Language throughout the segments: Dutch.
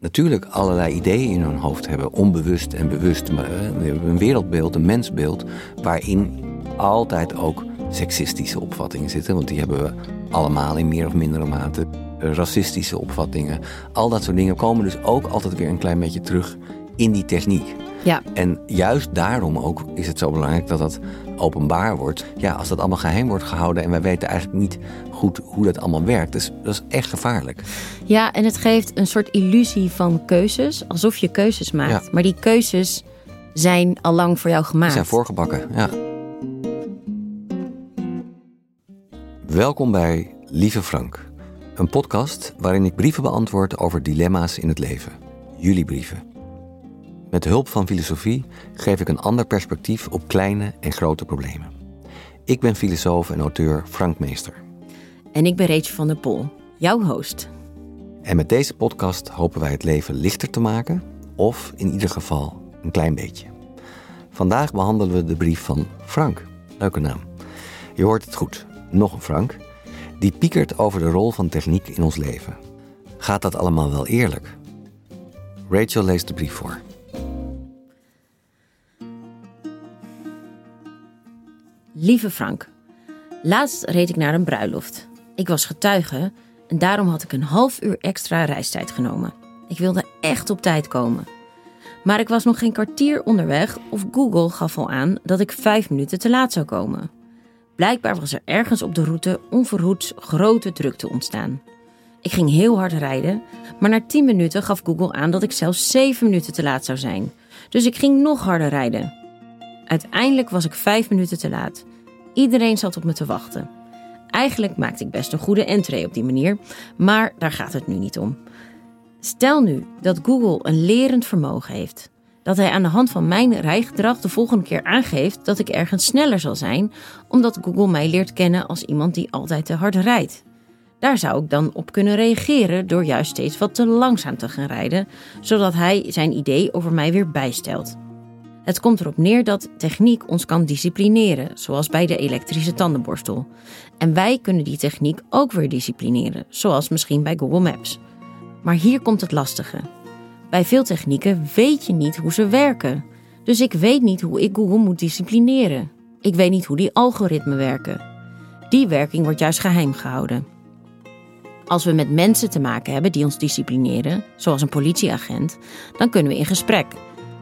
natuurlijk allerlei ideeën in hun hoofd hebben, onbewust en bewust. Maar we hebben een wereldbeeld, een mensbeeld, waarin altijd ook seksistische opvattingen zitten. Want die hebben we allemaal in meer of mindere mate. Racistische opvattingen. Al dat soort dingen komen dus ook altijd weer een klein beetje terug in die techniek. Ja. En juist daarom ook is het zo belangrijk dat dat openbaar wordt. Ja, als dat allemaal geheim wordt gehouden en wij weten eigenlijk niet goed hoe dat allemaal werkt, dus dat is echt gevaarlijk. Ja, en het geeft een soort illusie van keuzes, alsof je keuzes maakt. Ja. Maar die keuzes zijn al lang voor jou Die gemaakt. zijn voorgebakken, ja. Welkom bij Lieve Frank, een podcast waarin ik brieven beantwoord over dilemma's in het leven. Jullie brieven. Met hulp van filosofie geef ik een ander perspectief op kleine en grote problemen. Ik ben filosoof en auteur Frank Meester. En ik ben Rachel van der Pol, jouw host. En met deze podcast hopen wij het leven lichter te maken, of in ieder geval een klein beetje. Vandaag behandelen we de brief van Frank. Leuke naam. Je hoort het goed, nog een Frank. Die piekert over de rol van techniek in ons leven. Gaat dat allemaal wel eerlijk? Rachel leest de brief voor. Lieve Frank, laatst reed ik naar een bruiloft. Ik was getuige en daarom had ik een half uur extra reistijd genomen. Ik wilde echt op tijd komen. Maar ik was nog geen kwartier onderweg of Google gaf al aan dat ik vijf minuten te laat zou komen. Blijkbaar was er ergens op de route onverhoeds grote drukte ontstaan. Ik ging heel hard rijden, maar na 10 minuten gaf Google aan dat ik zelfs 7 minuten te laat zou zijn. Dus ik ging nog harder rijden. Uiteindelijk was ik 5 minuten te laat. Iedereen zat op me te wachten. Eigenlijk maakte ik best een goede entree op die manier, maar daar gaat het nu niet om. Stel nu dat Google een lerend vermogen heeft. Dat hij aan de hand van mijn rijgedrag de volgende keer aangeeft dat ik ergens sneller zal zijn, omdat Google mij leert kennen als iemand die altijd te hard rijdt. Daar zou ik dan op kunnen reageren door juist steeds wat te langzaam te gaan rijden, zodat hij zijn idee over mij weer bijstelt. Het komt erop neer dat techniek ons kan disciplineren, zoals bij de elektrische tandenborstel. En wij kunnen die techniek ook weer disciplineren, zoals misschien bij Google Maps. Maar hier komt het lastige. Bij veel technieken weet je niet hoe ze werken. Dus ik weet niet hoe ik Google moet disciplineren. Ik weet niet hoe die algoritmen werken. Die werking wordt juist geheim gehouden. Als we met mensen te maken hebben die ons disciplineren, zoals een politieagent, dan kunnen we in gesprek.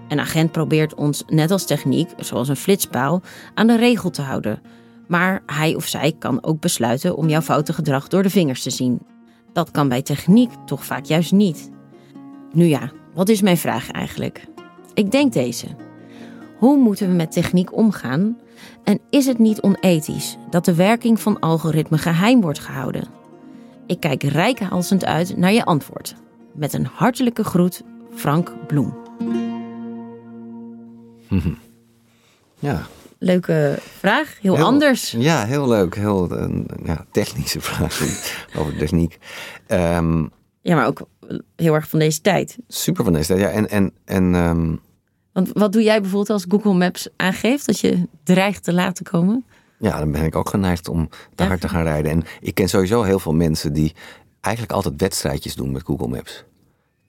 Een agent probeert ons, net als techniek, zoals een flitspaal, aan de regel te houden. Maar hij of zij kan ook besluiten om jouw foute gedrag door de vingers te zien. Dat kan bij techniek toch vaak juist niet. Nu ja, wat is mijn vraag eigenlijk? Ik denk deze. Hoe moeten we met techniek omgaan? En is het niet onethisch dat de werking van algoritmen geheim wordt gehouden? Ik kijk rijkhalsend uit naar je antwoord. Met een hartelijke groet, Frank Bloem. Ja, Leuke vraag, heel, anders. Ja, heel leuk. Heel een ja, technische vraag over techniek. Ehm, Ja, maar ook heel erg van deze tijd. super van deze tijd. Ja, en, en, en ehm, Want wat doe jij bijvoorbeeld als Google Maps aangeeft dat je dreigt te laten komen? Ja, dan ben ik ook geneigd om te Ja. hard te gaan rijden. En ik ken sowieso heel veel mensen die eigenlijk altijd wedstrijdjes doen met Google Maps.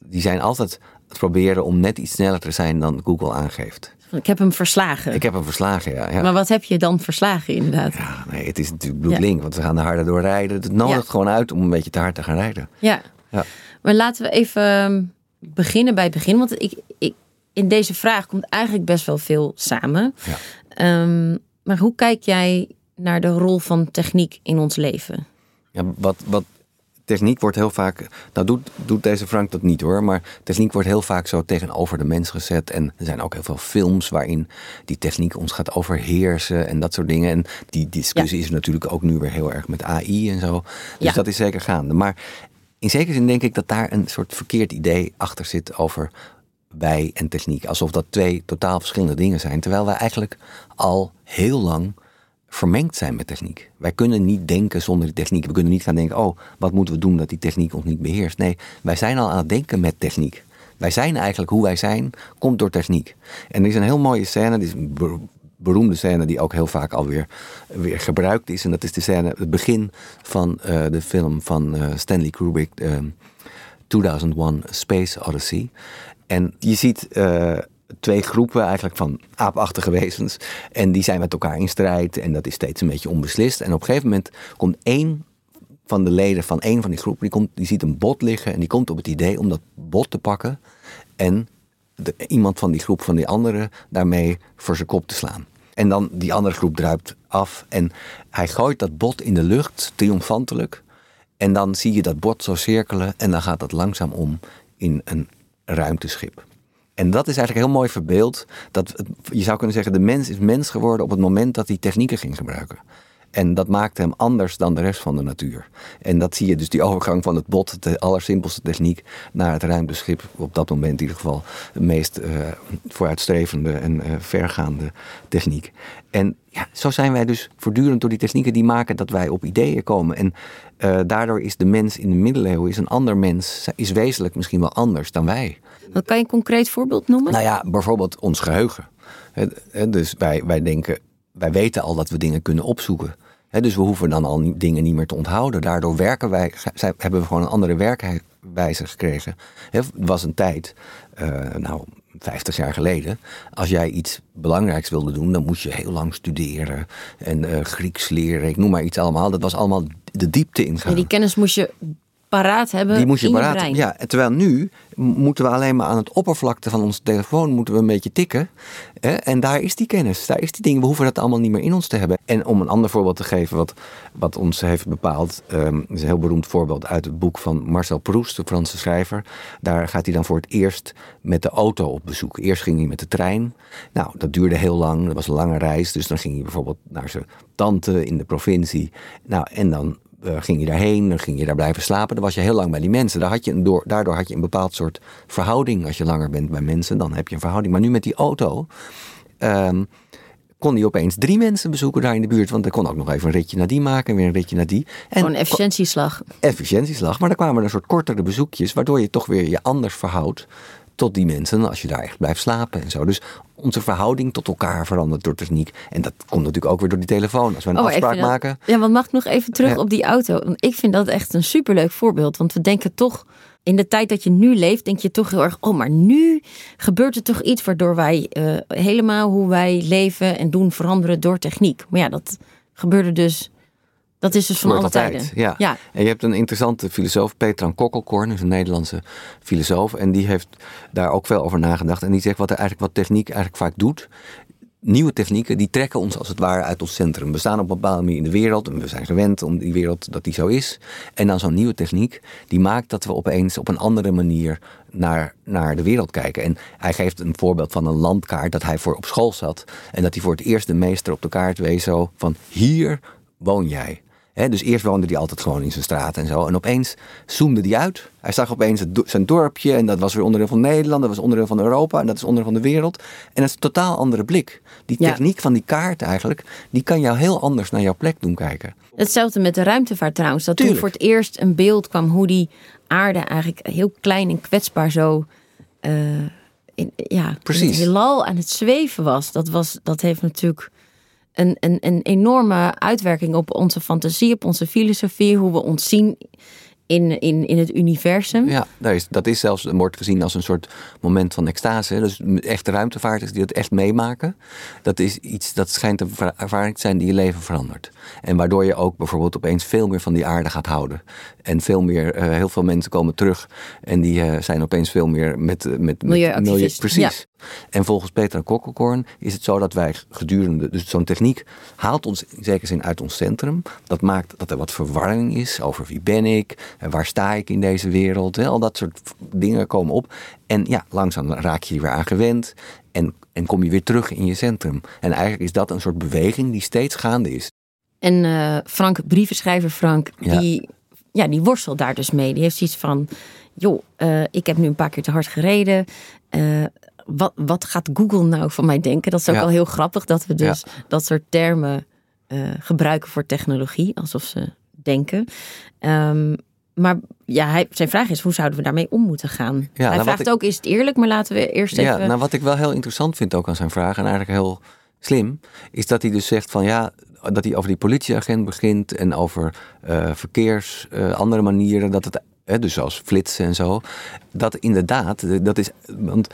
Die zijn altijd het proberen om net iets sneller te zijn dan Google aangeeft. Ik heb hem verslagen. Ik heb hem verslagen, ja. ja. Maar wat heb je dan verslagen inderdaad? Ja. Ja, nee, het is natuurlijk bloedlink, want we gaan er harder door rijden. Het nodigt Ja. gewoon uit om een beetje te hard te gaan rijden. ja. Ja. Maar laten we even ehm, beginnen bij het begin. Want ik, ik, in deze vraag komt eigenlijk best wel veel samen. Ja. Ehm, maar hoe kijk jij naar de rol van techniek in ons leven? Ja, wat, wat techniek wordt heel vaak. Nou, doet, doet deze Frank dat niet hoor. Maar techniek wordt heel vaak zo tegenover de mens gezet. En er zijn ook heel veel films waarin die techniek ons gaat overheersen en dat soort dingen. En die discussie is natuurlijk ook nu weer heel erg met AI en zo. Dus Ja. dat is zeker gaande. Maar in zekere zin denk ik dat daar een soort verkeerd idee achter zit over wij en techniek. Alsof dat twee totaal verschillende dingen zijn. Terwijl wij eigenlijk al heel lang vermengd zijn met techniek. Wij kunnen niet denken zonder die techniek. We kunnen niet gaan denken, oh, wat moeten we doen dat die techniek ons niet beheerst. Nee, wij zijn al aan het denken met techniek. Wij zijn eigenlijk hoe wij zijn, komt door techniek. En er is een heel mooie scène, dit is een beroemde scène die ook heel vaak alweer weer gebruikt is. En dat is de scène, het begin van uh, de film van uh, Stanley Kubrick, uh, 2001 Space Odyssey. En je ziet twee groepen eigenlijk van aapachtige wezens. En die zijn met elkaar in strijd. En dat is steeds een beetje onbeslist. En op een gegeven moment komt één van de leden van één van die groepen, die, komt, die ziet een bot liggen en die komt op het idee om dat bot te pakken en iemand van die groep van die andere daarmee voor zijn kop te slaan. En dan die andere groep druipt af en hij gooit dat bot in de lucht, triomfantelijk. En dan zie je dat bot zo cirkelen en dan gaat dat langzaam om in een ruimteschip. En dat is eigenlijk heel mooi verbeeld. Dat je zou kunnen zeggen, de mens is mens geworden op het moment dat hij technieken ging gebruiken. En dat maakte hem anders dan de rest van de natuur. En dat zie je dus die overgang van het bot, de allersimpelste techniek, naar het ruimteschip. Op dat moment in ieder geval de meest uh, vooruitstrevende en uh, vergaande techniek. En ja, zo zijn wij dus voortdurend door die technieken die maken dat wij op ideeën komen. En uh, daardoor is de mens in de middeleeuwen is een ander mens, is wezenlijk misschien wel anders dan wij. Wat kan je een concreet voorbeeld noemen? Nou ja, bijvoorbeeld ons geheugen. Dus wij, wij denken, wij weten al dat we dingen kunnen opzoeken. dus we hoeven dan al dingen niet meer te onthouden. Daardoor werken wij, hebben we gewoon een andere werkwijze gekregen. Er was een tijd, uh, nou, 50 jaar geleden. Als jij iets belangrijks wilde doen, dan moest je heel lang studeren. En uh, Grieks leren, ik noem maar iets allemaal. Dat was allemaal de diepte ingaan. Ja, die kennis moest je paraat hebben. Die moet je in paraat brein. Ja, terwijl nu moeten we alleen maar aan het oppervlakte van onze telefoon moeten we een beetje tikken. Hè? En daar is die kennis, daar is die ding. We hoeven dat allemaal niet meer in ons te hebben. En om een ander voorbeeld te geven wat, wat ons heeft bepaald. Um, is een heel beroemd voorbeeld uit het boek van Marcel Proust, de Franse schrijver. Daar gaat hij dan voor het eerst met de auto op bezoek. Eerst ging hij met de trein. Nou, dat duurde heel lang. Dat was een lange reis. Dus dan ging hij bijvoorbeeld naar zijn tante in de provincie. Nou, en dan uh, ging je daarheen, dan ging je daar blijven slapen. Dan was je heel lang bij die mensen. Daar had je een door, daardoor had je een bepaald soort verhouding. Als je langer bent bij mensen, dan heb je een verhouding. Maar nu met die auto um, kon hij opeens drie mensen bezoeken daar in de buurt. Want hij kon ook nog even een ritje naar die maken en weer een ritje naar die. En Gewoon een efficiëntieslag. Efficiëntieslag. Maar dan kwamen er een soort kortere bezoekjes, waardoor je toch weer je anders verhoudt tot die mensen als je daar echt blijft slapen en zo. Dus onze verhouding tot elkaar verandert door techniek. En dat komt natuurlijk ook weer door die telefoon. Als we een Oh, afspraak dat- maken. Ja, want mag ik nog even terug Ja. op die auto? Want ik vind dat echt een superleuk voorbeeld. Want we denken toch, in de tijd dat je nu leeft, denk je toch heel erg, oh, maar nu gebeurt er toch iets waardoor wij eh, helemaal hoe wij leven en doen veranderen door techniek. Maar ja, dat gebeurde dus, dat is dus van alle tijden. Ja. Ja. En je hebt een interessante filosoof, Petran Kokkelkorn, is een Nederlandse filosoof. En die heeft daar ook veel over nagedacht. En die zegt wat er eigenlijk wat techniek eigenlijk vaak doet. Nieuwe technieken die trekken ons als het ware uit ons centrum. We staan op een bepaalde manier in de wereld en we zijn gewend om die wereld dat die zo is. En dan zo'n nieuwe techniek die maakt dat we opeens op een andere manier naar, naar de wereld kijken. En hij geeft een voorbeeld van een landkaart dat hij voor op school zat. En dat hij voor het eerst de meester op de kaart wees zo van hier woon jij. Dus eerst woonde hij altijd gewoon in zijn straat en zo. En opeens zoomde hij uit. Hij zag opeens do- zijn dorpje en dat was weer onderdeel van Nederland. Dat was onderdeel van Europa en dat is onderdeel van de wereld. En dat is een totaal andere blik. Die Ja. techniek van die kaart eigenlijk, die kan jou heel anders naar jouw plek doen kijken. Hetzelfde met de ruimtevaart trouwens. Dat toen voor het eerst een beeld kwam hoe die aarde eigenlijk heel klein en kwetsbaar zo eh, in, ja, Precies. het heelal aan het zweven was. Dat, was, dat heeft natuurlijk een, een, een enorme uitwerking op onze fantasie, op onze filosofie, hoe we ons zien in, in, in het universum. Ja, daar is, dat is zelfs, wordt gezien als een soort moment van extase. Dus echte ruimtevaarters die dat echt meemaken. Dat is iets, dat schijnt een ervaring te zijn die je leven verandert. En waardoor je ook bijvoorbeeld opeens veel meer van die aarde gaat houden. En veel meer, eh, heel veel mensen komen terug. En die eh, zijn opeens veel meer met, eh, met, met Milieuactivisten, Precies. En volgens Peter Kokkelkorn is het zo dat wij gedurende, dus zo'n techniek haalt ons in zekere zin uit ons centrum. Dat maakt dat er wat verwarring is over wie ben ik, en waar sta ik in deze wereld. Hè? Al dat soort dingen komen op. En ja, langzaam raak je je weer aan gewend en, en kom je weer terug in je centrum. En eigenlijk is dat een soort beweging die steeds gaande is. En eh, Frank, brievenschrijver Frank, Ja. die ja, die worstelt daar dus mee. Die heeft zoiets van, joh, uh, ik heb nu een paar keer te hard gereden. Uh, wat, wat gaat Google nou van mij denken? Dat is ook Ja. wel heel grappig dat we dus dat soort termen eh, gebruiken voor technologie, alsof ze denken. Ehm, maar ja, hij, zijn vraag is, hoe zouden we daarmee om moeten gaan? nou, hij wat vraagt ik- ook, is het eerlijk? Maar laten we eerst Ja, even... nou wat ik wel heel interessant vind ook aan zijn vraag, en eigenlijk heel slim, is dat hij dus zegt van ja, dat hij over die politieagent begint en over eh, verkeers, eh, andere manieren, dat het, hè, dus zoals flitsen en zo, dat inderdaad, dat is, want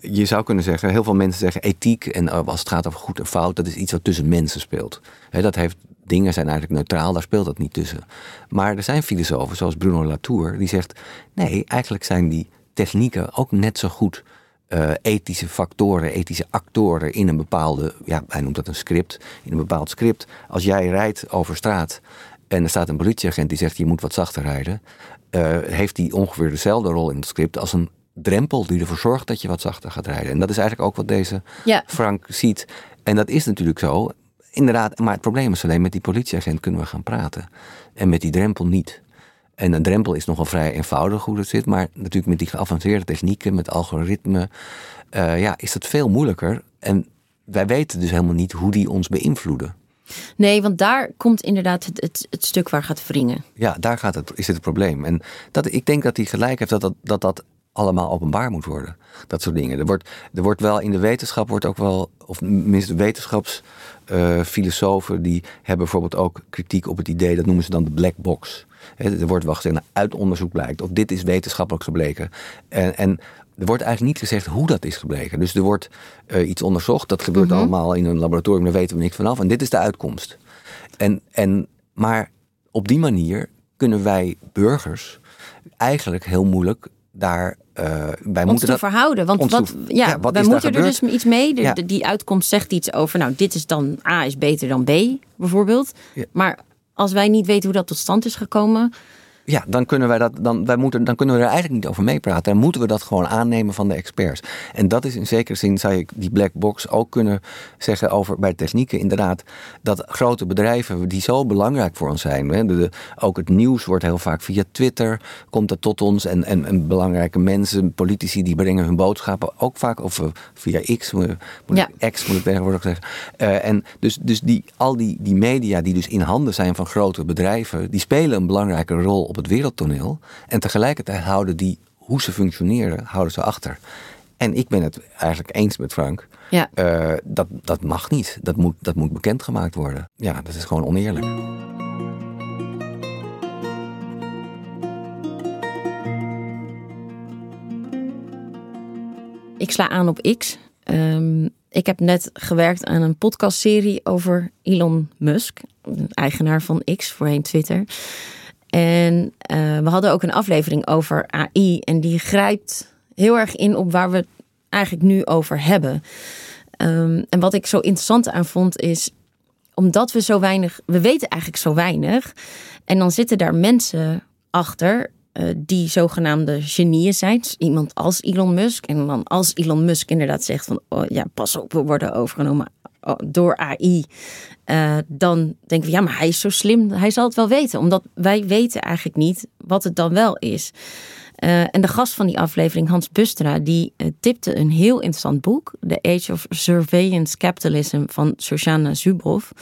je zou kunnen zeggen, heel veel mensen zeggen ethiek en eh, als het gaat over goed en fout, dat is iets wat tussen mensen speelt. Hè, dat heeft, dingen zijn eigenlijk neutraal, daar speelt dat niet tussen. Maar er zijn filosofen, zoals Bruno Latour, die zegt, nee, eigenlijk zijn die technieken ook net zo goed eh, ethische factoren, ethische actoren in een bepaalde, ja, hij noemt dat een script, in een bepaald script. Als jij rijdt over straat en er staat een politieagent die zegt je moet wat zachter rijden, eh, heeft die ongeveer dezelfde rol in het script als een drempel die ervoor zorgt dat je wat zachter gaat rijden. En dat is eigenlijk ook wat deze Ja. Frank ziet. En dat is natuurlijk zo. Inderdaad, maar het probleem is alleen met die politieagent kunnen we gaan praten. En met die drempel niet. En een drempel is nogal vrij eenvoudig hoe dat zit. Maar natuurlijk met die geavanceerde technieken, met algoritme, eh, ja, is dat veel moeilijker. En wij weten dus helemaal niet hoe die ons beïnvloeden. Nee, want daar komt inderdaad het, het, het stuk waar gaat wringen. Ja, daar gaat het, is het, het probleem. En dat, ik denk dat hij gelijk heeft dat dat, dat, dat allemaal openbaar moet worden. Dat soort dingen. Er wordt, er wordt wel in de wetenschap, wordt ook wel, of tenminste wetenschapsfilosofen, die hebben bijvoorbeeld ook kritiek op het idee, dat noemen ze dan de black box. Er wordt wel gezegd, nou, uit onderzoek blijkt, of dit is wetenschappelijk gebleken. En, en er wordt eigenlijk niet gezegd hoe dat is gebleken. Dus er wordt eh, iets onderzocht, dat gebeurt allemaal in een laboratorium, daar weten we niks vanaf. En dit is de uitkomst. En, en, maar op die manier kunnen wij burgers eigenlijk heel moeilijk daar. wij Ons moeten te dat. verhouden. Want wat, te- ja, ja, wat wij moeten er dus iets mee. De- Ja. de- die uitkomst zegt iets over, nou, dit is dan A is beter dan B, bijvoorbeeld. Maar als wij niet weten hoe dat tot stand is gekomen, Ja, dan kunnen wij dat. Dan, wij moeten, dan kunnen we er eigenlijk niet over meepraten. Dan moeten we dat gewoon aannemen van de experts. En dat is in zekere zin, zou je die black box ook kunnen zeggen over bij technieken. Inderdaad, dat grote bedrijven die zo belangrijk voor ons zijn. Hè, de, de- ook het nieuws wordt heel vaak via Twitter, komt dat tot ons. En, en, en belangrijke mensen, politici, die brengen hun boodschappen ook vaak. Of eh, via X, moet, Ja. ik- X moet ik tegenwoordig zeggen. Eh, en dus, dus die, al die, die media die dus in handen zijn van grote bedrijven, die spelen een belangrijke rol op het wereldtoneel. En tegelijkertijd houden die, hoe ze functioneren, houden ze achter. En ik ben het eigenlijk eens met Frank. ja. Eh, dat, dat mag niet. Dat moet, dat moet bekendgemaakt worden. Ja, dat is gewoon oneerlijk. Ik sla aan op X. Ehm, ik heb net gewerkt aan een podcastserie over Elon Musk, eigenaar van X, voorheen Twitter. En eh, we hadden ook een aflevering over AI en die grijpt heel erg in op waar we het eigenlijk nu over hebben. Ehm, en wat ik zo interessant aan vond is, omdat we zo weinig, we weten eigenlijk zo weinig. En dan zitten daar mensen achter eh, die zogenaamde genieën zijn. Dus iemand als Elon Musk. En dan als Elon Musk inderdaad zegt van, oh ja, pas op, we worden overgenomen door AI. eh, dan denken we, ja, maar hij is zo slim, hij zal het wel weten. Omdat wij weten eigenlijk niet wat het dan wel is. Eh, en de gast van die aflevering, Hans Bustra, die eh, tipte een heel interessant boek. The Age of Surveillance Capitalism van Shoshana Zuboff.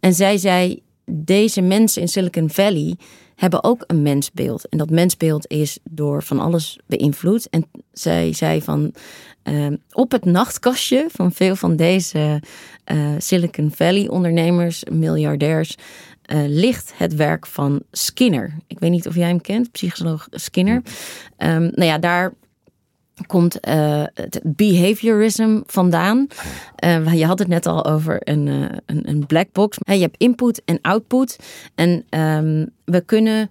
En zij zei, deze mensen in Silicon Valley hebben ook een mensbeeld. En dat mensbeeld is door van alles beïnvloed. En zij zei van, eh, op het nachtkastje van veel van deze eh, Silicon Valley ondernemers, miljardairs, eh, ligt het werk van Skinner. Ik weet niet of jij hem kent, psycholoog Skinner. Ehm, nou ja, daar komt eh, het behaviorism vandaan. Eh, je had het net al over een, eh, een, een black box. Je hebt input en output. En ehm, we kunnen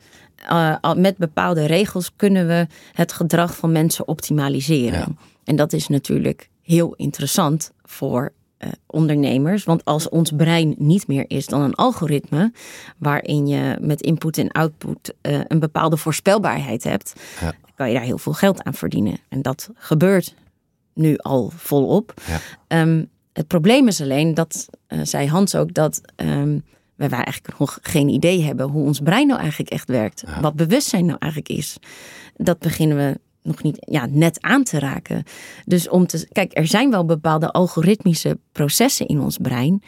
met bepaalde regels kunnen we het gedrag van mensen optimaliseren. Ja. En dat is natuurlijk heel interessant voor eh, ondernemers. Want als ons brein niet meer is dan een algoritme, waarin je met input en output eh, een bepaalde voorspelbaarheid hebt, Ja. kan je daar heel veel geld aan verdienen. En dat gebeurt nu al volop. Ja. Ehm, het probleem is alleen dat, eh, zei Hans ook, dat ehm, waar wij eigenlijk nog geen idee hebben hoe ons brein nou eigenlijk echt werkt. Wat bewustzijn nou eigenlijk is. Dat beginnen we nog niet ja, net aan te raken. Dus om te. Kijk, er zijn wel bepaalde algoritmische processen in ons brein.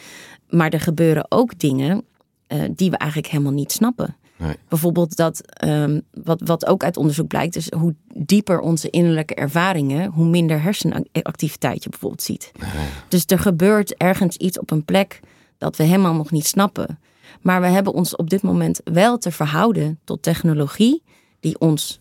Maar er gebeuren ook dingen uh, die we eigenlijk helemaal niet snappen. Nee. Bijvoorbeeld dat, um, wat, wat ook uit onderzoek blijkt, is hoe dieper onze innerlijke ervaringen, hoe minder hersenactiviteit je bijvoorbeeld ziet. Nee. Dus er gebeurt ergens iets op een plek dat we helemaal nog niet snappen. Maar we hebben ons op dit moment wel te verhouden tot technologie die ons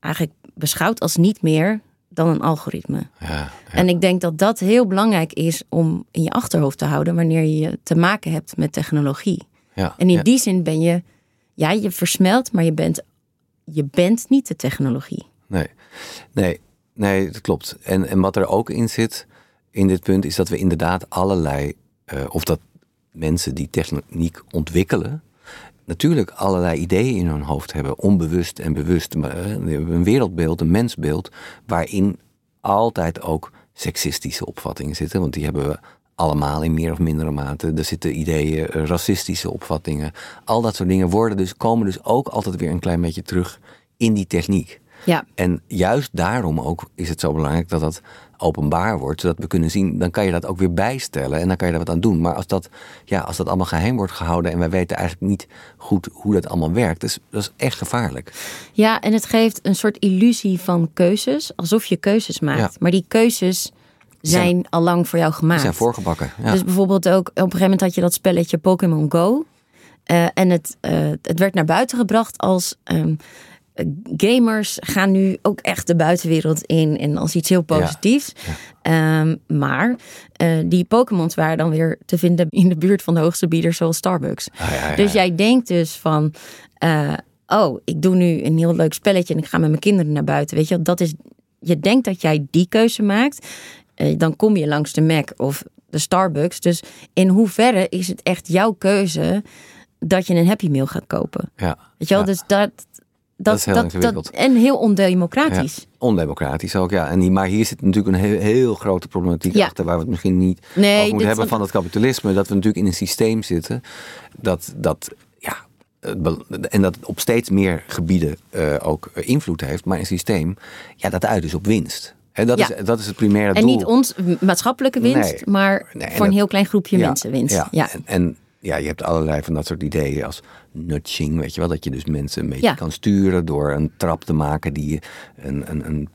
eigenlijk beschouwt als niet meer dan een algoritme. Ja, ja. En ik denk dat dat heel belangrijk is om in je achterhoofd te houden wanneer je te maken hebt met technologie. Ja, en in die zin ben je, ja, je versmelt, maar je bent, je bent niet de technologie. Nee, nee, nee, dat klopt. En, en wat er ook in zit in dit punt is dat we inderdaad allerlei, uh, of dat mensen die techniek ontwikkelen, natuurlijk allerlei ideeën in hun hoofd hebben, onbewust en bewust. Maar, hebben een wereldbeeld, een mensbeeld, waarin altijd ook seksistische opvattingen zitten. Want die hebben we allemaal in meer of mindere mate. Er zitten ideeën, eh, racistische opvattingen. Al dat soort dingen worden dus, komen dus ook altijd weer een klein beetje terug in die techniek. Ja. En juist daarom ook is het zo belangrijk dat dat openbaar wordt, zodat we kunnen zien, dan kan je dat ook weer bijstellen en dan kan je daar wat aan doen. Maar als dat, ja, als dat allemaal geheim wordt gehouden en wij weten eigenlijk niet goed hoe dat allemaal werkt, is, dat is echt gevaarlijk. Ja, en het geeft een soort illusie van keuzes, alsof je keuzes maakt. Maar die keuzes zijn, al lang voor jou gemaakt. zijn voorgebakken. Ja. Dus bijvoorbeeld ook, op een gegeven moment had je dat spelletje Pokémon Go. Uh, en het, uh, het werd naar buiten gebracht als um, gamers gaan nu ook echt de buitenwereld in en als iets heel positiefs. Um, maar uh, die Pokémons waren dan weer te vinden in de buurt van de hoogste bieders zoals Starbucks. Ah, dus jij denkt dus van, oh, ik doe nu een heel leuk spelletje en ik ga met mijn kinderen naar buiten. Weet je, dat is, je denkt dat jij die keuze maakt. Eh, dan kom je langs de Mac of de Starbucks. Dus in hoeverre is het echt jouw keuze dat je een Happy Meal gaat kopen? Ja. Weet je wel, dus dat... Dat, is heel dat, ingewikkeld. en heel ondemocratisch. Ja, ondemocratisch ook, ja. En maar hier zit natuurlijk een heel, heel grote problematiek achter... waar we het misschien niet nee, over moeten hebben van het kapitalisme. Dat we natuurlijk in een systeem zitten dat... dat ja, en dat op steeds meer gebieden uh, ook invloed heeft. Maar een systeem, ja, dat uit is op winst. En dat, is, dat is het primaire doel. En niet ons maatschappelijke winst, maar voor een heel klein groepje mensen winst. Ja, ja. En, en, ja, je hebt allerlei van dat soort ideeën als nudging, weet je wel. Dat je dus mensen een beetje kan sturen door een trap te maken die een, een, een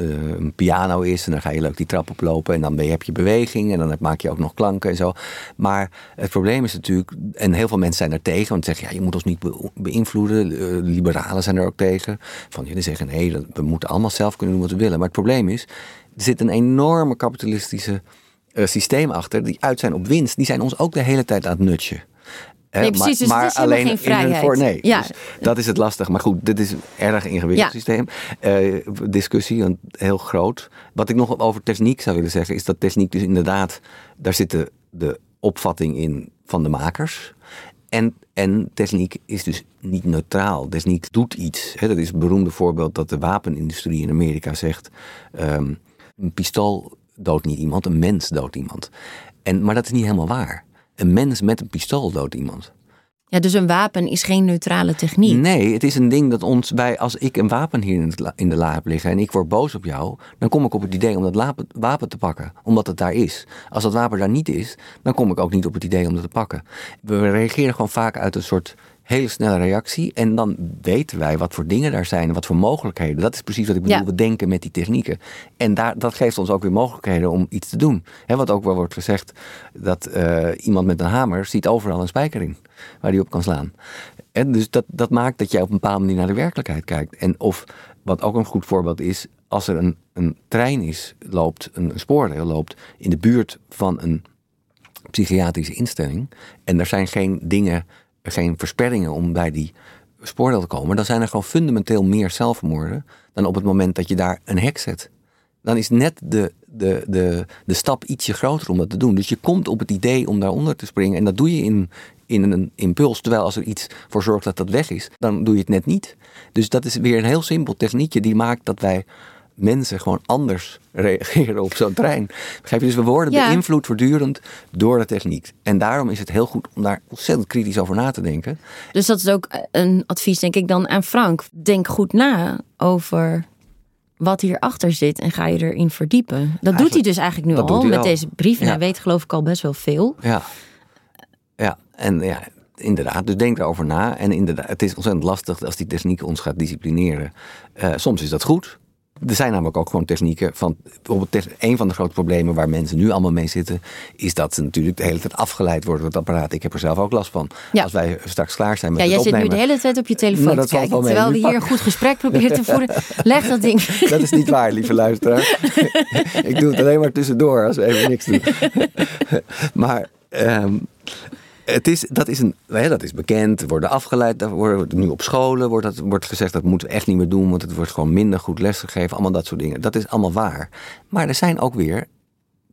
uh, een piano is. En dan ga je leuk die trap oplopen. En dan ben je, heb je beweging. En dan maak je ook nog klanken en zo. Maar het probleem is natuurlijk. En heel veel mensen zijn er tegen. Want ze zeggen, ja, je moet ons niet beïnvloeden. Uh, liberalen zijn er ook tegen. Van jullie zeggen, nee, we moeten allemaal zelf kunnen doen wat we willen. Maar het probleem is. Er zit een enorme kapitalistische systeem achter. Die uit zijn op winst. Die zijn ons ook de hele tijd aan het nutchen. Nee, precies, dus maar, het is alleen geen vrijheid. Voor, nee, ja. Dus dat is het lastig. Maar goed, dit is een erg ingewikkeld systeem. Uh, discussie, heel groot. Wat ik nog over techniek zou willen zeggen, is dat techniek dus inderdaad, daar zit de, de opvatting in van de makers. En, en techniek is dus niet neutraal. Techniek doet iets. dat is een beroemde voorbeeld dat de wapenindustrie in Amerika zegt: um, een pistool doodt niet iemand, een mens doodt iemand. En, maar dat is niet helemaal waar. Een mens met een pistool doodt iemand. Ja, dus een wapen is geen neutrale techniek. Nee, het is een ding dat ons bij. Als ik een wapen hier in, de la heb liggen en ik word boos op jou, dan kom ik op het idee om dat wapen te pakken, omdat het daar is. Als dat wapen daar niet is, dan kom ik ook niet op het idee om dat te pakken. We reageren gewoon vaak uit een soort hele snelle reactie. En dan weten wij wat voor dingen daar zijn, wat voor mogelijkheden. Dat is precies wat ik bedoel, we denken met die technieken. En daar, dat geeft ons ook weer mogelijkheden om iets te doen. He, wat ook wel wordt gezegd, dat uh, iemand met een hamer ziet overal een spijker in, waar hij op kan slaan. En dus dat, dat maakt dat jij op een bepaalde manier naar de werkelijkheid kijkt. En of, wat ook een goed voorbeeld is, als er een, een trein is, loopt, een, een loopt, in de buurt van een psychiatrische instelling. En er zijn geen dingen geen versperringen om bij die spoordeel te komen, dan zijn er gewoon fundamenteel meer zelfmoorden dan op het moment dat je daar een hek zet. Dan is net de, de, de, de stap ietsje groter om dat te doen. Dus je komt op het idee om daaronder te springen en dat doe je in, in een impuls. Terwijl als er iets voor zorgt dat dat weg is, dan doe je het net niet. Dus dat is weer een heel simpel techniekje die maakt dat wij mensen gewoon anders reageren op zo'n trein. Begrijp je? Dus we worden Ja. beïnvloed voortdurend door de techniek. En daarom is het heel goed om daar ontzettend kritisch over na te denken. Dus dat is ook een advies, denk ik, dan aan Frank. Denk goed na over wat hierachter zit en ga je erin verdiepen. Dat doet hij dus eigenlijk nu al met al. deze brief. En Ja. hij weet geloof ik al best wel veel. Ja, ja. en ja, inderdaad. Dus denk daarover na. En inderdaad, het is ontzettend lastig als die techniek ons gaat disciplineren. Eh, soms is dat goed. Er zijn namelijk ook gewoon technieken van. Bijvoorbeeld, een van de grote problemen waar mensen nu allemaal mee zitten. is dat ze natuurlijk de hele tijd afgeleid worden door het apparaat. Ik heb er zelf ook last van. Ja. Als wij straks klaar zijn met Ja, het jij zit nu opnemen. de hele tijd op je telefoon Nou, te kijken. Terwijl we hier een goed gesprek proberen te voeren. Leg dat ding. Dat is niet waar, lieve luisteraar. ik doe het alleen maar tussendoor als we even niks doen. maar ehm, het is, dat, is een, hè, dat is bekend. Worden afgeleid. worden, nu op scholen wordt, dat, wordt gezegd dat moeten we echt niet meer doen. Want het wordt gewoon minder goed lesgegeven. Allemaal dat soort dingen. Dat is allemaal waar. Maar er zijn ook weer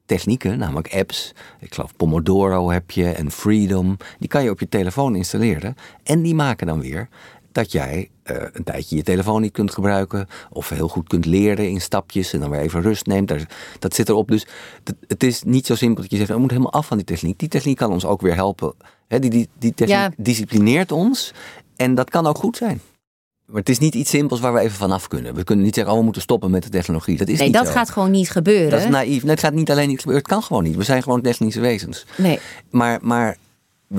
technieken, namelijk apps. Ik geloof Pomodoro heb je en Freedom. Die kan je op je telefoon installeren. En die maken dan weer dat jij eh, een tijdje je telefoon niet kunt gebruiken. Of heel goed kunt leren in stapjes en dan weer even rust neemt. Daar- Dat zit erop. Dus het- het is niet zo simpel dat je zegt, we moeten helemaal af van die techniek. Die techniek kan ons ook weer helpen. Die, die, die techniek Ja. disciplineert ons. En dat kan ook goed zijn. Maar het is niet iets simpels waar we even vanaf kunnen. We kunnen niet zeggen, oh, we moeten stoppen met de technologie. Dat is Nee, niet dat zo. gaat gewoon niet gebeuren. Dat is naïef. Nee, het gaat niet alleen niet gebeuren. Het kan gewoon niet. We zijn gewoon technische wezens. Nee. Maar, maar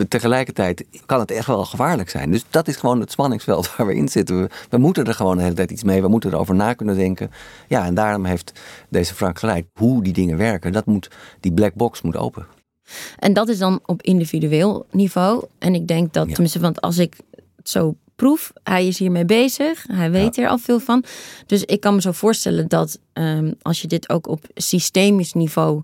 tegelijkertijd kan het echt wel gevaarlijk zijn. Dus dat is gewoon het spanningsveld waar we in zitten. We, we moeten er gewoon de hele tijd iets mee. We moeten erover na kunnen denken. Ja, en daarom heeft deze Frank gelijk. Hoe die dingen werken, dat moet, die black box moet open. En dat is dan op individueel niveau. En ik denk dat, Ja. tenminste, want als ik het zo proef, hij is hiermee bezig. Hij weet er al veel van. Dus ik kan me zo voorstellen dat ehm, als je dit ook op systemisch niveau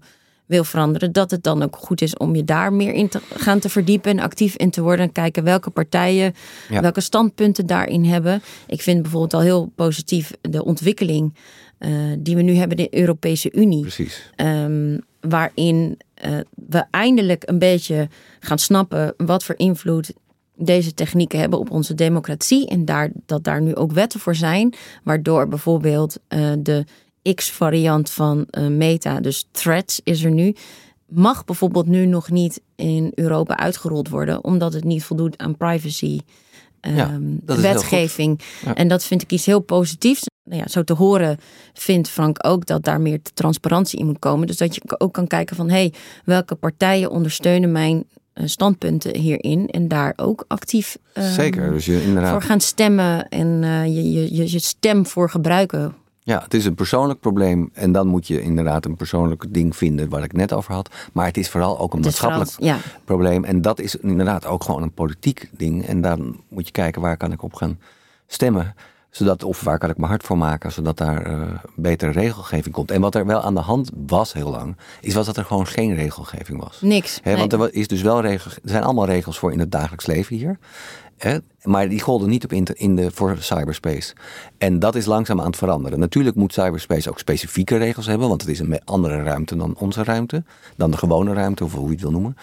wil veranderen, dat het dan ook goed is om je daar meer in te gaan te verdiepen en actief in te worden. En kijken welke partijen, Ja. welke standpunten daarin hebben. Ik vind bijvoorbeeld al heel positief de ontwikkeling eh, die we nu hebben in de Europese Unie. Precies. Ehm, waarin eh, we eindelijk een beetje gaan snappen wat voor invloed deze technieken hebben op onze democratie. En daar, dat daar nu ook wetten voor zijn, waardoor bijvoorbeeld eh, de X-variant van eh, Meta, dus Threads is er nu, mag bijvoorbeeld nu nog niet in Europa uitgerold worden, omdat het niet voldoet aan privacy. Ja, ehm, dat is heel wetgeving. Ja. En dat vind ik iets heel positiefs. Nou ja, zo te horen vindt Frank ook dat daar meer transparantie in moet komen. Dus dat je ook kan kijken van... hé, hey, welke partijen ondersteunen mijn eh, standpunten hierin... en daar ook actief ehm, Zeker. Dus je, inderdaad. voor gaan stemmen... en je, je, je, je stem voor gebruiken. Ja, het is een persoonlijk probleem. En dan moet je inderdaad een persoonlijk ding vinden waar ik net over had. Maar het is vooral ook een vooral- maatschappelijk ja. probleem. En dat is inderdaad ook gewoon een politiek ding. En dan moet je kijken waar kan ik op gaan stemmen. Zodat, of waar kan ik mijn hart voor maken, zodat daar eh, betere regelgeving komt. En wat er wel aan de hand was heel lang, is was dat er gewoon geen regelgeving was. Niks. Nee. Want er is dus wel regel, er zijn allemaal regels voor in het dagelijks leven hier. Maar die golden niet op in de, voor cyberspace. En dat is langzaam aan het veranderen. Natuurlijk moet cyberspace ook specifieke regels hebben, want het is een andere ruimte dan onze ruimte, dan de gewone ruimte, of hoe je het wil noemen.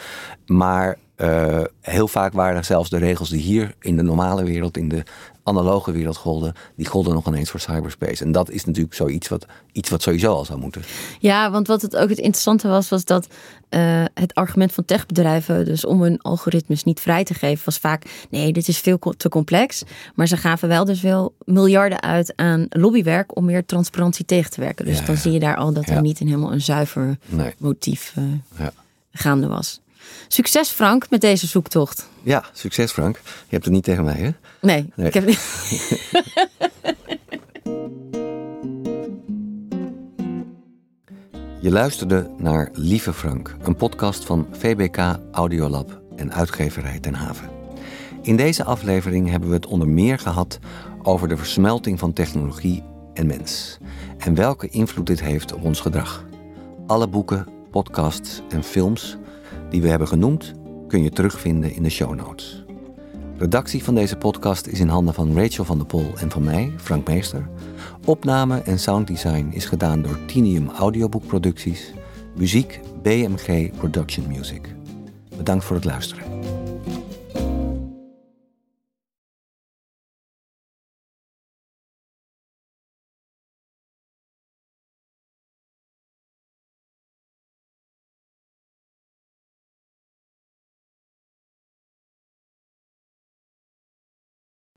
Maar eh, heel vaak waren zelfs de regels die hier in de normale wereld, in de analoge wereld golden, die golden nog ineens voor cyberspace. En dat is natuurlijk zoiets wat, iets wat sowieso al zou moeten. Ja, want wat het ook het interessante was, was dat eh, het argument van techbedrijven, dus om hun algoritmes niet vrij te geven, was vaak: nee, dit is veel te complex. Maar ze gaven wel dus wel miljarden uit aan lobbywerk om meer transparantie tegen te werken. Dus Ja, dan ja. zie je daar al dat Ja. er niet een helemaal een zuiver Nee. motief eh, gaande was. Succes Frank met deze zoektocht. Ja, succes Frank. Je hebt het niet tegen mij, hè? Nee, Nee. ik heb niet. Je luisterde naar Lieve Frank, een podcast van VBK Audiolab en uitgeverij Ten Haven. In deze aflevering hebben we het onder meer gehad over de versmelting van technologie en mens en welke invloed dit heeft op ons gedrag. Alle boeken, podcasts en films die we hebben genoemd kun je terugvinden in de show notes. Redactie van deze podcast is in handen van Rachel van der Pol en van mij, Frank Meester. Opname en sounddesign is gedaan door Tinium Audioboekproducties. Muziek BMG Production Music. Bedankt voor het luisteren.